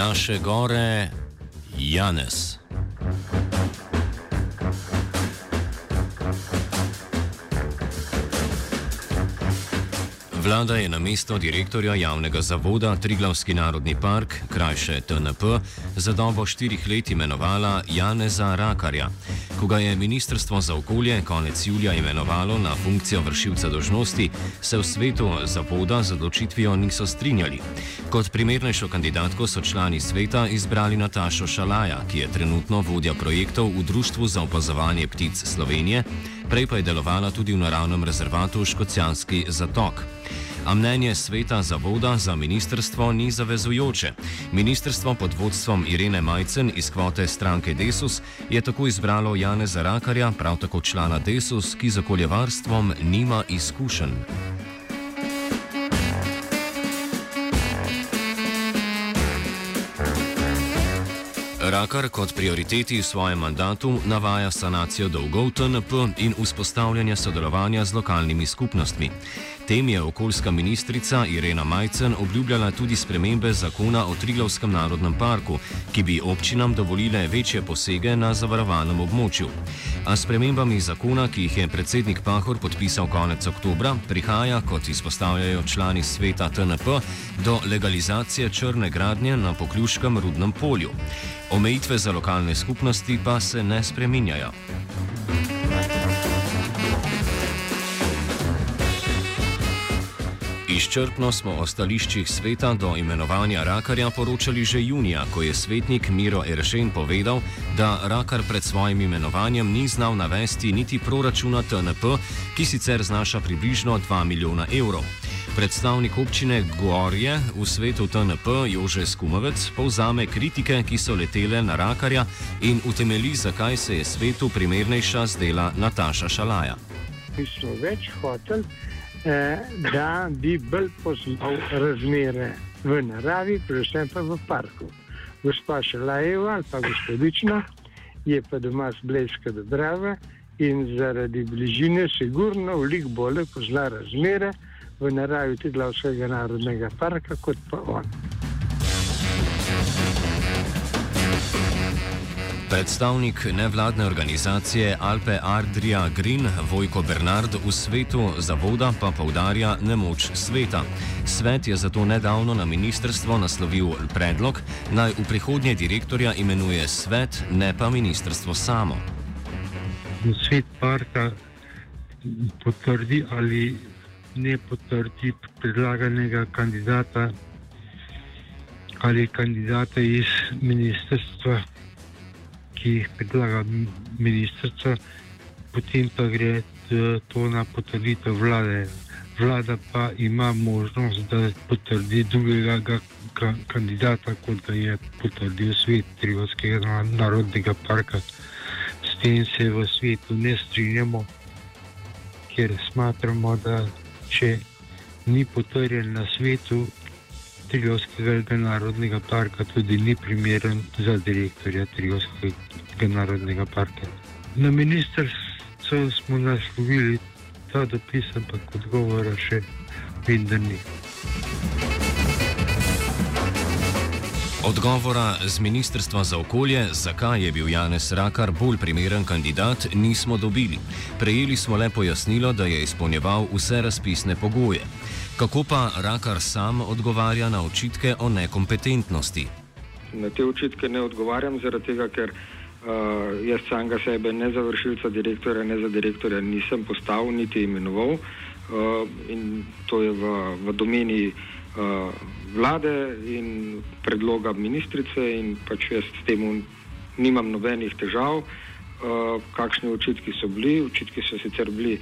Naše gore, Janez. Vlada je na mesto direktorja javnega zavoda Triglavski narodni park, krajše TNP, za dobo štirih let imenovala Janeza Rakarja. Ko ga je Ministrstvo za okolje konec julija imenovalo na funkcijo vršilca dožnosti, se v svetu zavoda z odločitvijo niso strinjali. Kot primernejšo kandidatko so člani sveta izbrali Natašo Šalaja, ki je trenutno vodja projektov v Društvu za opazovanje ptic Slovenije, prej pa je delovala tudi v naravnem rezervatu Škocijanski zatok. A mnenje sveta zavoda za ministrstvo ni zavezujoče. Ministrstvo pod vodstvom Irene Majcen iz kvote stranke Desus je tako izbralo Janeza Rakarja, prav tako člana Desus, ki z okoljevarstvom nima izkušenj. Rakar kot prioriteti v svojem mandatu navaja sanacijo dolgov TNP in vzpostavljanje sodelovanja z lokalnimi skupnostmi. Tem je okoljska ministrica Irena Majcen obljubljala tudi spremembe zakona o Triglavskem narodnem parku, ki bi občinam dovolile večje posege na zavarovanem območju. A spremembami zakona, ki jih je predsednik Pahor podpisal konec oktobra, prihaja, kot izpostavljajo člani sveta TNP, do legalizacije črne gradnje na pokljuškem rudnem polju. Omejitve za lokalne skupnosti pa se ne spreminjajo. Izčrpno smo o stališčih sveta do imenovanja Rakarja poročali že junija, ko je svetnik Miro Eršen povedal, da Rakar pred svojim imenovanjem ni znal navesti niti proračuna TNP, ki sicer znaša približno 2 milijona evrov. Predstavnik občine Gorje v svetu TNP Jože Skumovec povzame kritike, ki so letele na Rakarja in utemeli, zakaj se je svetu primernejša zdela Nataša Šalaja. Mi smo več hoteli, da bi bolj poznal razmere v naravi, predvsem pa v parku. Gospa Šalajeva ali pa gospodična je pa doma z Blejska Dobrava in zaradi bližine sigurno veliko bolje pozna razmere v naravi Tiglavskega narodnega parka kot pa on. Predstavnik nevladne organizacije Alpe Ardria Green Vojko Bernard v svetu zavoda pa povdarja nemoč sveta. Svet je zato nedavno na ministrstvo naslovil predlog, naj v prihodnje direktorja imenuje svet, ne pa ministrstvo samo. Svet parka potrdi ali ne potrdi predlaganega kandidata ali kandidata iz ministrstva ki jih predlaga ministrica, potem pa gre to na potrditev vlade. Vlada pa ima možnost, da potrdi drugega kandidata, kot ga je potrdil svet Trivskega narodnega parka. S tem se v svetu ne strinjamo, ker smatramo, da če ni potrjen na svetu, Triglavskega narodnega parka tudi ni primeren za direktorja Triglavskega narodnega parka. Na ministrstvu smo naslovili ta dopis, ampak odgovora še da ni. Odgovora z Ministrstva za okolje, zakaj je bil Janez Rakar bolj primeren kandidat, nismo dobili. Prejeli smo le pojasnilo, da je izpolnjeval vse razpisne pogoje. Kako pa Rakar sam odgovarja na očitke o nekompetentnosti? Na te očitke ne odgovarjam, zaradi tega, ker uh, jaz samega sebe, ne za vršilca direktorja, ne za direktorja, nisem postavil niti imenoval. Uh, in to je v, v domeni uh, vlade in predloga ministrice, in pač jaz s tem nimam nobenih težav. Uh, kakšni očitki so bili? Očitki so sicer bili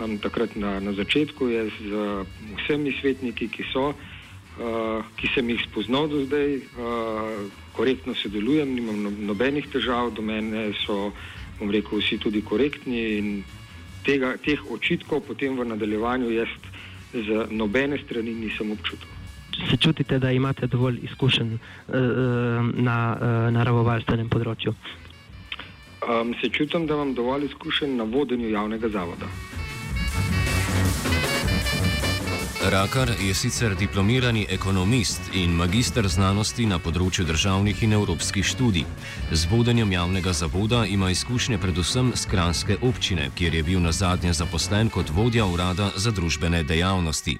um, takrat na, na začetku, jaz z uh, vsemi svetniki, ki so, uh, ki sem jih spoznal do zdaj, uh, korektno sodelujem, nimam no, nobenih težav, do mene so, bom rekel, vsi tudi korektni in tega, teh očitkov potem v nadaljevanju jaz z nobene strani nisem občutil. Se čutite, da imate dovolj izkušenj uh, na uh, naravovarstvenem področju? Um, se čutim, da imam dovolj izkušenj na vodenju javnega zavoda. Rakar je sicer diplomirani ekonomist in magistr znanosti na področju državnih in evropskih študij. Z vodenjem javnega zavoda ima izkušnje predvsem z Kranske občine, kjer je bil na zadnje zaposlen kot vodja urada za družbene dejavnosti.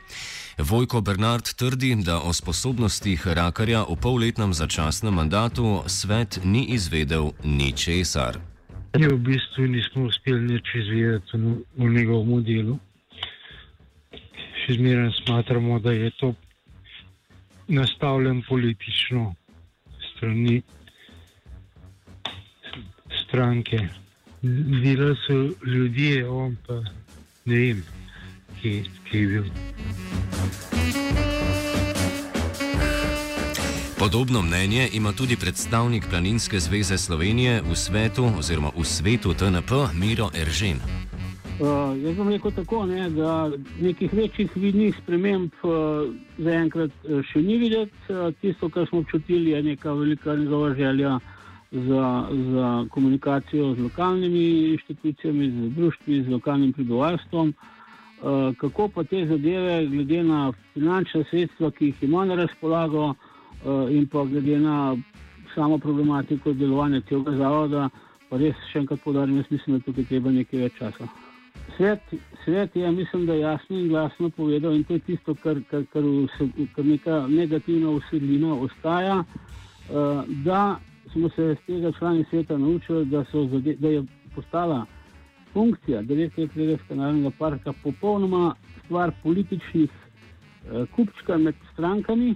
Vojko Bernard trdi, da o sposobnostih Rakarja v polletnem začasnem mandatu svet ni izvedel ničesar. Mi v bistvu nismo uspeli nič izvedeti v njegovem delu še zmeraj smatramo, da je to nastavljen politično strani stranke. Delali so ljudje, on pa ne vem, kje, kje je bil. Podobno mnenje ima tudi predstavnik Planinske zveze Slovenije v svetu oziroma v svetu TNP Miro Eržen. Uh, jaz bom rekel tako, ne, da nekih večjih vidnih sprememb uh, zaenkrat uh, še ni videti. Uh, tisto, kar smo občutili, je neka velika njegova želja za, za komunikacijo z lokalnimi inštitucijami, z društvi, z lokalnim prebivalstvom. Uh, kako pa te zadeve, glede na finančne sredstva, ki jih ima na razpolago, uh, in pa glede na samo problematiko delovanja tega zavoda, pa res še enkrat podarim, jaz mislim, da tukaj treba nekaj več časa. Svet, svet je, mislim, da jasno in glasno povedal, in to je tisto, kar, kar, kar, kar neka negativna usedlina ostaja, uh, da smo se iz tega člani sveta naučili, da, zade, da je postala funkcija direktorja Kanalnega parka popolnoma stvar političnih uh, kupčkov med strankami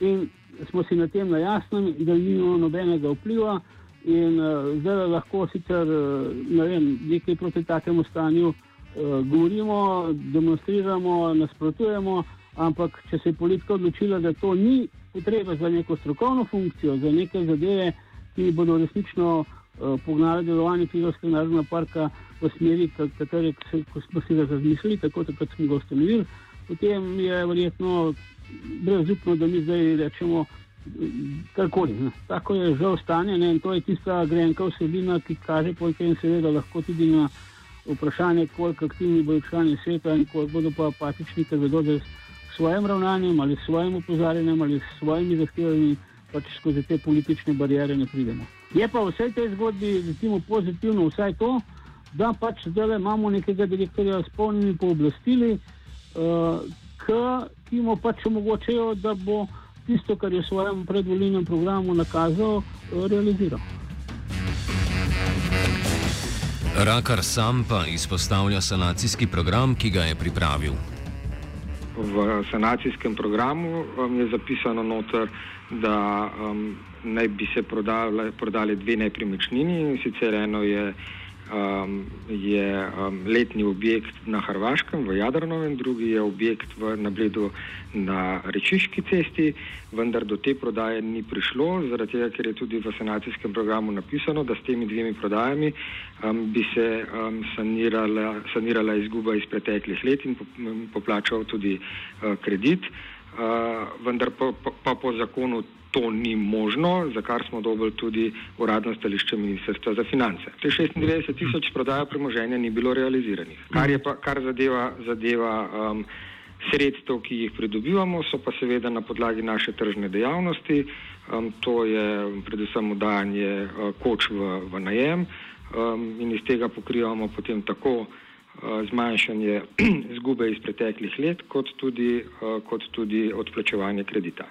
in smo si na tem na jasnem, da nimamo nobenega vpliva. In uh, zdaj lahko sicer uh, ne vem, nekaj proti takemu stanju Eh, govorimo, demonstriramo, nasprotujemo, ampak če se je politika odločila, da to ni potreba za neko strokovno funkcijo, za neke zadeve, ki bodo resnično uh, pognale delovanje Pivovskega narodnega parka v smeri, kateri smo si ga razmislili, tako kot smo ga ustanovili, potem je verjetno brezupno, da mi zdaj rečemo. Karkoli. Tako je žal stanje ne? in to je tista grenka vsebina, ki kaže, seveda lahko tudi na vprašanje, koliko aktivni bodo člani sveta in koliko bodo pa apatični, ker vedo, da s svojim ravnanjem ali s svojim upozorjenjem ali s svojimi zahtevami pač skozi te politične barijere ne pridemo. Je pa v vsej tej zgodbi recimo, pozitivno vsaj to, da pač zdaj imamo nekega direktorja s polnimi pooblastili, uh, ki mu pač omogočajo, da bo tisto, kar je v svojem predvolilnem programu nakazal, uh, realiziral. Rakar sam pa izpostavlja sanacijski program, ki ga je pripravil. V sanacijskem programu um, je zapisano, noter, da um, naj bi se prodali, prodali dve nepremičnini. Sicer eno je um, je um, letni objekt na Hrvaškem, v Jadranovem, drugi je objekt v, na Bledu na Rečiški cesti, vendar do te prodaje ni prišlo, zaradi tega, ker je tudi v sanacijskem programu napisano, da s temi dvemi prodajami um, bi se um, sanirala, sanirala izguba iz preteklih let in poplačal tudi uh, kredit. Uh, vendar pa, pa, pa po zakonu to ni možno, za kar smo dobili tudi uradno stališče Ministrstva za finance. Te 96 tisoč prodaja premoženja ni bilo realiziranih. Kar, pa, kar zadeva, zadeva um, sredstev, ki jih pridobivamo, so pa seveda na podlagi naše tržne dejavnosti, um, to je predvsem udajanje uh, koč v, v najem um, in iz tega pokrivamo potem tako zmanjšanje izgube iz preteklih let, kot tudi, kot tudi odplačevanje kredita.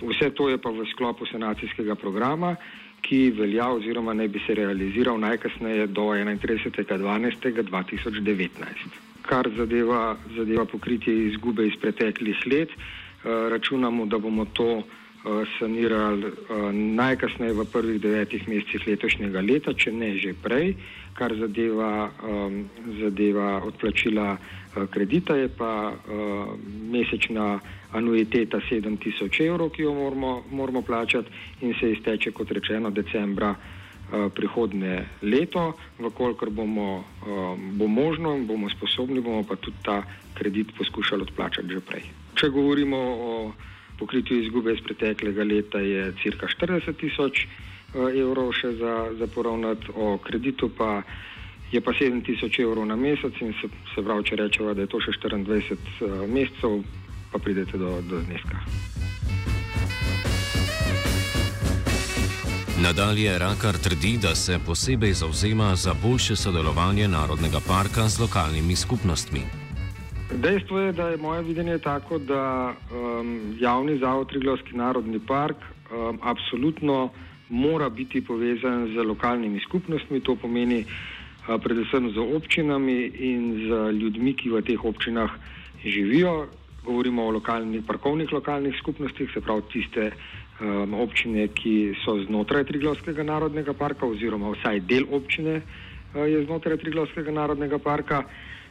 Vse to je pa v sklopu sanacijskega programa, ki velja oziroma naj bi se realiziral najkasneje do 31.12.2019. Kar zadeva, zadeva pokritje izgube iz preteklih let, računamo, da bomo to sanirali najkasneje v prvih devetih mesecih letošnjega leta, če ne že prej. Kar zadeva, zadeva odplačila kredita, je pa mesečna anuiteta 7000 evrov, ki jo moramo, moramo plačati in se izteče, kot rečeno, decembra prihodne leto. Vkolikor bomo, bo možno in bomo sposobni, bomo pa tudi ta kredit poskušali odplačati že prej. Če govorimo o pokritju izgube iz preteklega leta, je cirka 40 tisoč evrov še za, za poravnati, o kreditu pa je pa 7 tisoč evrov na mesec in se, se pravi, če rečemo, da je to še 24 mesecev, pa pridete do, do zneska. Nadalje Rakar trdi, da se posebej zauzema za boljše sodelovanje Narodnega parka z lokalnimi skupnostmi. Dejstvo je, da je moje videnje tako, da um, javni zavod Triglavski narodni park um, absolutno mora biti povezan z lokalnimi skupnostmi, to pomeni uh, predvsem z občinami in z ljudmi, ki v teh občinah živijo. Govorimo o lokalnih, parkovnih lokalnih skupnostih, se pravi tiste um, občine, ki so znotraj Triglavskega narodnega parka, oziroma vsaj del občine uh, je znotraj Triglavskega narodnega parka.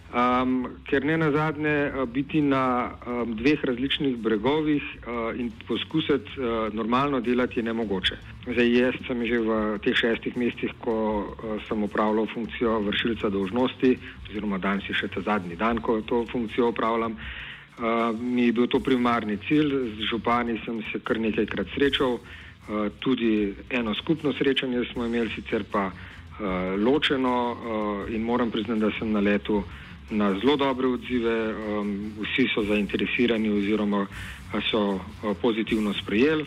Um, ker ne na zadnje biti na um, dveh različnih bregovih uh, in poskusiti uh, normalno delati je nemogoče. Zdaj, jaz sem že v teh šestih mesecih, ko uh, sem upravljal funkcijo vršilca dolžnosti, oziroma danes je še ta zadnji dan, ko to funkcijo upravljam, uh, mi je bil to primarni cilj. Z župani sem se kar nekajkrat srečal, uh, tudi eno skupno srečanje smo imeli, sicer pa uh, ločeno uh, in moram priznati, da sem na letu na zelo dobre odzive, um, vsi so zainteresirani oziroma so uh, pozitivno sprejeli.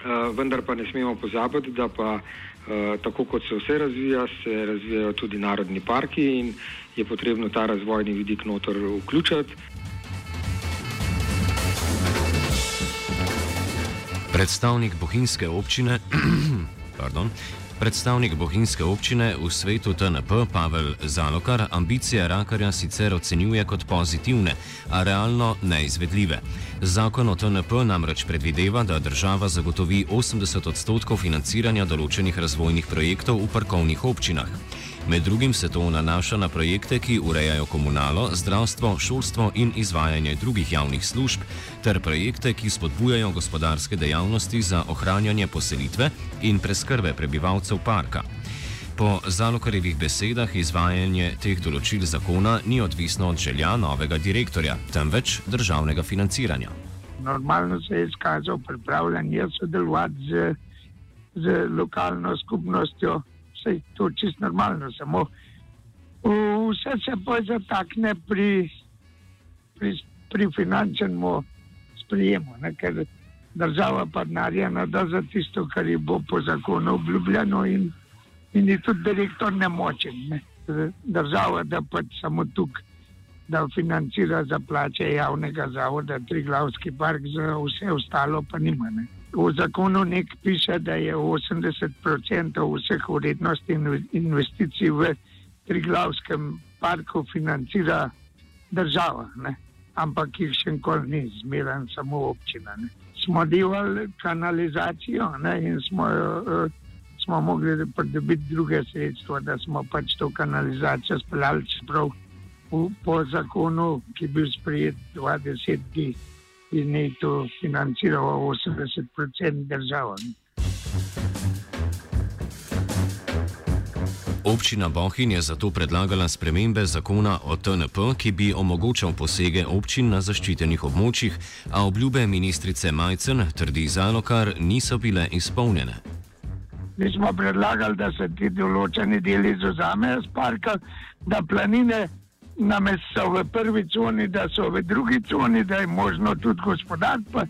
Uh, vendar pa ne smemo pozabiti, da pa uh, tako kot se vse razvija, se razvijajo tudi narodni parki in je potrebno ta razvojni vidik notor vključiti. Predstavnik bohinjske občine, pardon, Predstavnik bohinjske občine v svetu TNP Pavel Zalokar ambicije Rakarja sicer ocenjuje kot pozitivne, a realno neizvedljive. Zakon o TNP namreč predvideva, da država zagotovi 80 odstotkov financiranja določenih razvojnih projektov v parkovnih občinah. Med drugim se to nanaša na projekte, ki urejajo komunalo, zdravstvo, šolstvo in izvajanje drugih javnih služb, ter projekte, ki spodbujajo gospodarske dejavnosti za ohranjanje poselitve in preskrbe prebivalcev parka. Po Zalokarjevih besedah izvajanje teh določil zakona ni odvisno od želja novega direktorja, temveč državnega financiranja. Normalno se je izkazal pripravljen je sodelovati z, z lokalno skupnostjo vse je to čisto normalno, samo vse se pa zatakne pri, pri, pri finančnem sprejemu, ne, ker država pa denarja nada za tisto, kar je bo po zakonu obljubljeno in, in je tudi direktor nemočen. Ne. Država, da pač samo tukaj, da financira za plače javnega zavoda, Triglavski park, za vse ostalo pa nima. Ne. V zakonu nek piše, da je 80% vseh vrednosti investicij v Triglavskem parku financira država, ne? ampak jih še nikoli ni, zmeren samo občina. Ne? Smo delali kanalizacijo ne? in smo, uh, smo mogli pridobiti druge sredstva, da smo pač to kanalizacijo speljali čeprav po zakonu, ki je bil sprejet 20 dni in je to financiralo 80% država. Občina Bohin je zato predlagala spremembe zakona o TNP, ki bi omogočal posege občin na zaščitenih območjih, a obljube ministrice Majcen, trdi Zalokar, niso bile izpolnjene. Mi smo predlagali, da se ti določeni deli izuzamejo z parka, da planine namesto v prvi coni, da so v drugi coni, da je možno tudi gospodariti.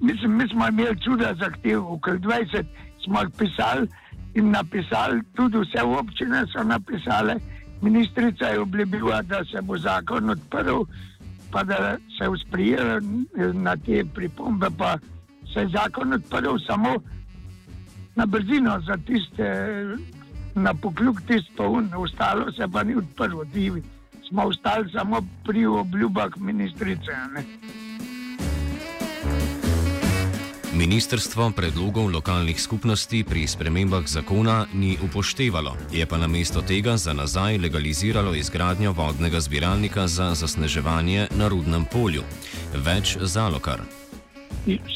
Mislim, mi smo imeli čuda zahtev, okoli 20 smo jih pisali in napisali, tudi vse občine so napisale Ministrica je obljubila, da se bo zakon odprl, pa da se je sprijel na te pripombe, pa se je zakon odprl samo na brzino za tiste, na pokljuk tiste poln, ostalo se pa ni odprlo. Ti smo ostali samo pri obljubah ministrice. Ne? Ministrstvo predlogov lokalnih skupnosti pri spremembah zakona ni upoštevalo, je pa namesto tega za nazaj legaliziralo izgradnjo vodnega zbiralnika za zasneževanje na rudnem polju. Več zalokar.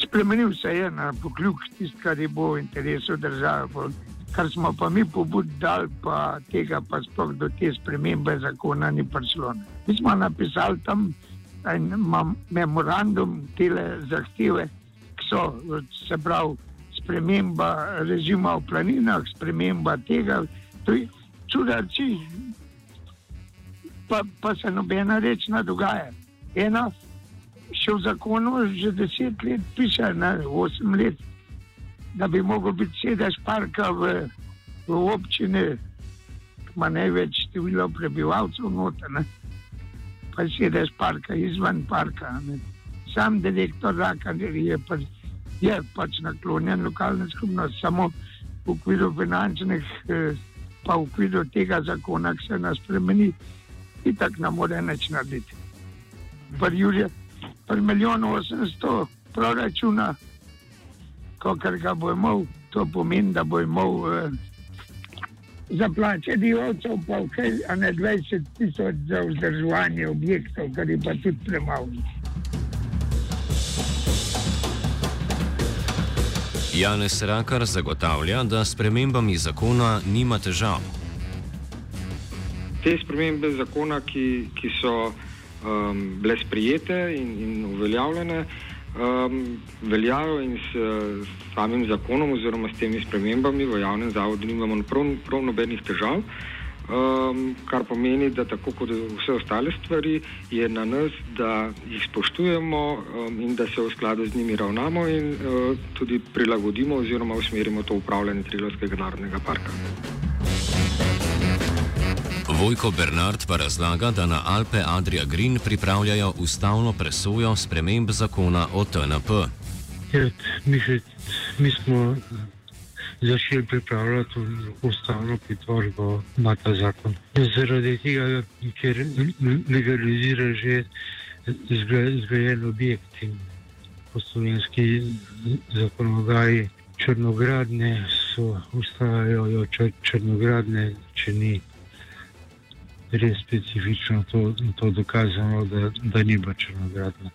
Spremenil se je na pokljuk tisto, kar je bo v interesu države. Kar smo pa mi pobud dali, pa tega pa sploh do te spremembe zakona ni prišlo. Mi smo napisali tam en memorandum, tele zahteve so, se pravi, sprememba režima v planinah, sprememba tega, to je čudači, pa, pa se nobena reč ne dogaja. Ena, še v zakonu, že deset let piše, ne osem let, da bi mogel biti sedež parka v, v občini, ima največ število prebivalcev noter, pa sedež parka izven parka. Ne sam direktor Rakar je, pa, je pač naklonjen lokalne skupnosti, samo v okviru finančnih, eh, pa v okviru tega zakona, ki se nas spremeni, in tako ne more več narediti. Pri Jurju, pri milijonu 800 proračuna, kar ga bo imel, to pomeni, da bo imel. Eh, Za plače diovcev pa vse, a ne 20 tisoč za vzdrževanje objektov, kar je pa tudi premalo. Janez Rakar zagotavlja, da s premembami zakona nima težav. Te spremembe zakona, ki, ki so um, bile sprijete in, in uveljavljene, um, veljajo in s, s samim zakonom oziroma s temi spremembami v javnem zavodu nimamo prav, prav nobenih težav um, kar pomeni, da tako kot vse ostale stvari, je na nas, da jih spoštujemo um, in da se v skladu z njimi ravnamo in uh, tudi prilagodimo oziroma usmerimo to upravljanje Trilovskega narodnega parka. Vojko Bernard pa razlaga, da na Alpe Adria Green pripravljajo ustavno presojo sprememb zakona o TNP. Mi, še, mi smo začeli pripravljati ustavno pritožbo na ta zakon. Zaradi tega, ker legalizira že zgrajen objekt in po slovenski zakonodaji črnogradne so ustajajo črnogradne, če ni res specifično to, to dokazano, da, da ni bila črnogradna.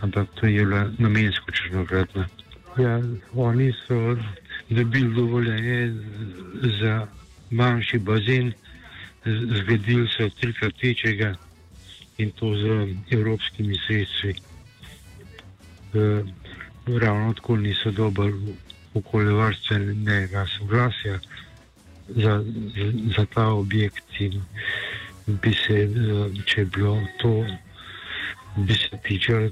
Ampak to je bila namensko črnogradna. Ja, oni so dobili dovoljenje za manjši bazen, zgradili so trikrat večjega in to z evropskimi sredstvi. E, ravno tako niso dobili okoljevarstvenega soglasja za, za, za ta objekt in bi se, če bi bilo to, bi se tičalo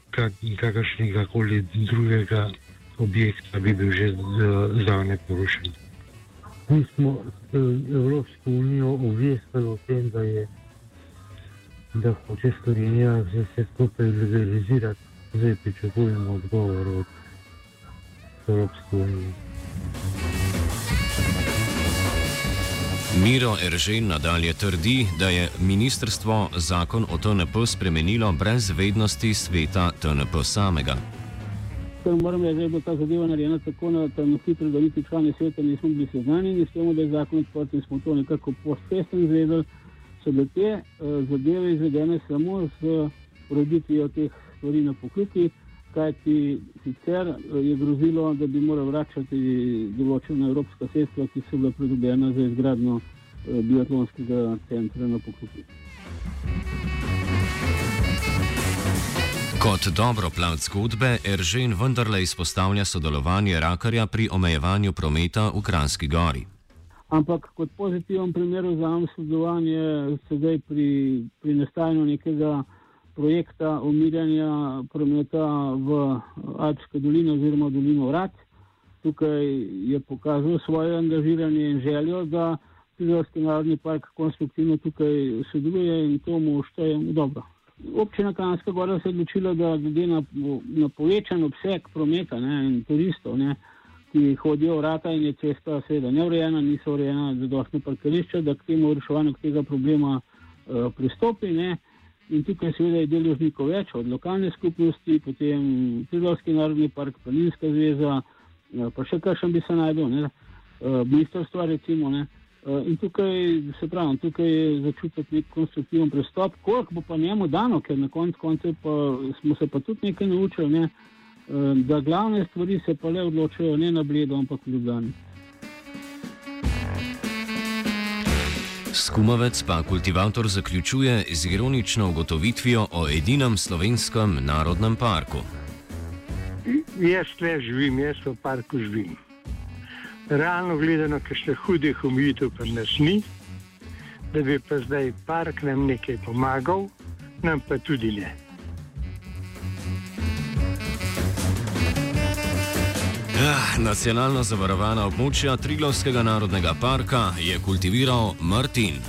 kakršnega koli drugega objekta bi bil že zdavne porušen. Mi smo eh, Evropsko unijo obvestili o tem, da, je, da hoče Slovenija vse skupaj legalizirati. Zdaj pričakujemo odgovor od Evropske unije. Miro Eržen nadalje trdi, da je ministrstvo zakon o TNP spremenilo brez vednosti sveta TNP samega. Moram reči, da je ta zadeva narejena tako na, na hitro, da niti člani sveta nismo bili seznanjeni s tem, da je zakon odprt in smo to nekako postfesten zvedeli. So bile te uh, zadeve izvedene samo z ureditvijo teh stvari na poklici, kajti sicer uh, je grozilo, da bi moral vračati določena evropska sredstva, ki so bila pridobljena za izgradno uh, biatlonskega centra na poklici. Kot dobro plat zgodbe, Eržen vendarle izpostavlja sodelovanje rakarja pri omejevanju prometa v Kranski gori. Ampak kot pozitiven primer vzamem sodelovanje sedaj pri, pri nastajanju nekega projekta umirjanja prometa v Alpske doline oziroma dolino Vrat. Tukaj je pokazal svoje angažiranje in željo, da Triglavski narodni park konstruktivno tukaj sodeluje in to mu štejemo dobro. Občina Kanska Gora se je odločila, da glede na, na povečan obseg prometa ne, in turistov, ne, ki hodijo vrata in je cesta seveda neurejena, niso urejena zadostne parkirišča, da k temu reševanju tega problema uh, pristopi. Ne. In tukaj seveda je deležnikov več, od lokalne skupnosti, potem Triglavski narodni park, Planinska zveza, uh, pa še kakšen bi se najdel, ne, uh, ministrstva recimo. Ne. Uh, in tukaj se pravi, tukaj je začutiti nek konstruktiven pristop, koliko bo pa njemu dano, ker na koncu koncev smo se pa tudi nekaj naučili, ne, da glavne stvari se pa le odločajo ne na bledu, ampak v Ljubljani. Skumavec pa kultivator zaključuje z ironično ugotovitvijo o edinem slovenskem narodnem parku. Jaz le živim, jaz v parku živim. Realno gledano, ker še hudih omejitev pa nas ni, da bi pa zdaj park nam nekaj pomagal, nam pa tudi ne. Ah, nacionalno zavarovana območja Triglavskega narodnega parka je kultiviral Martin.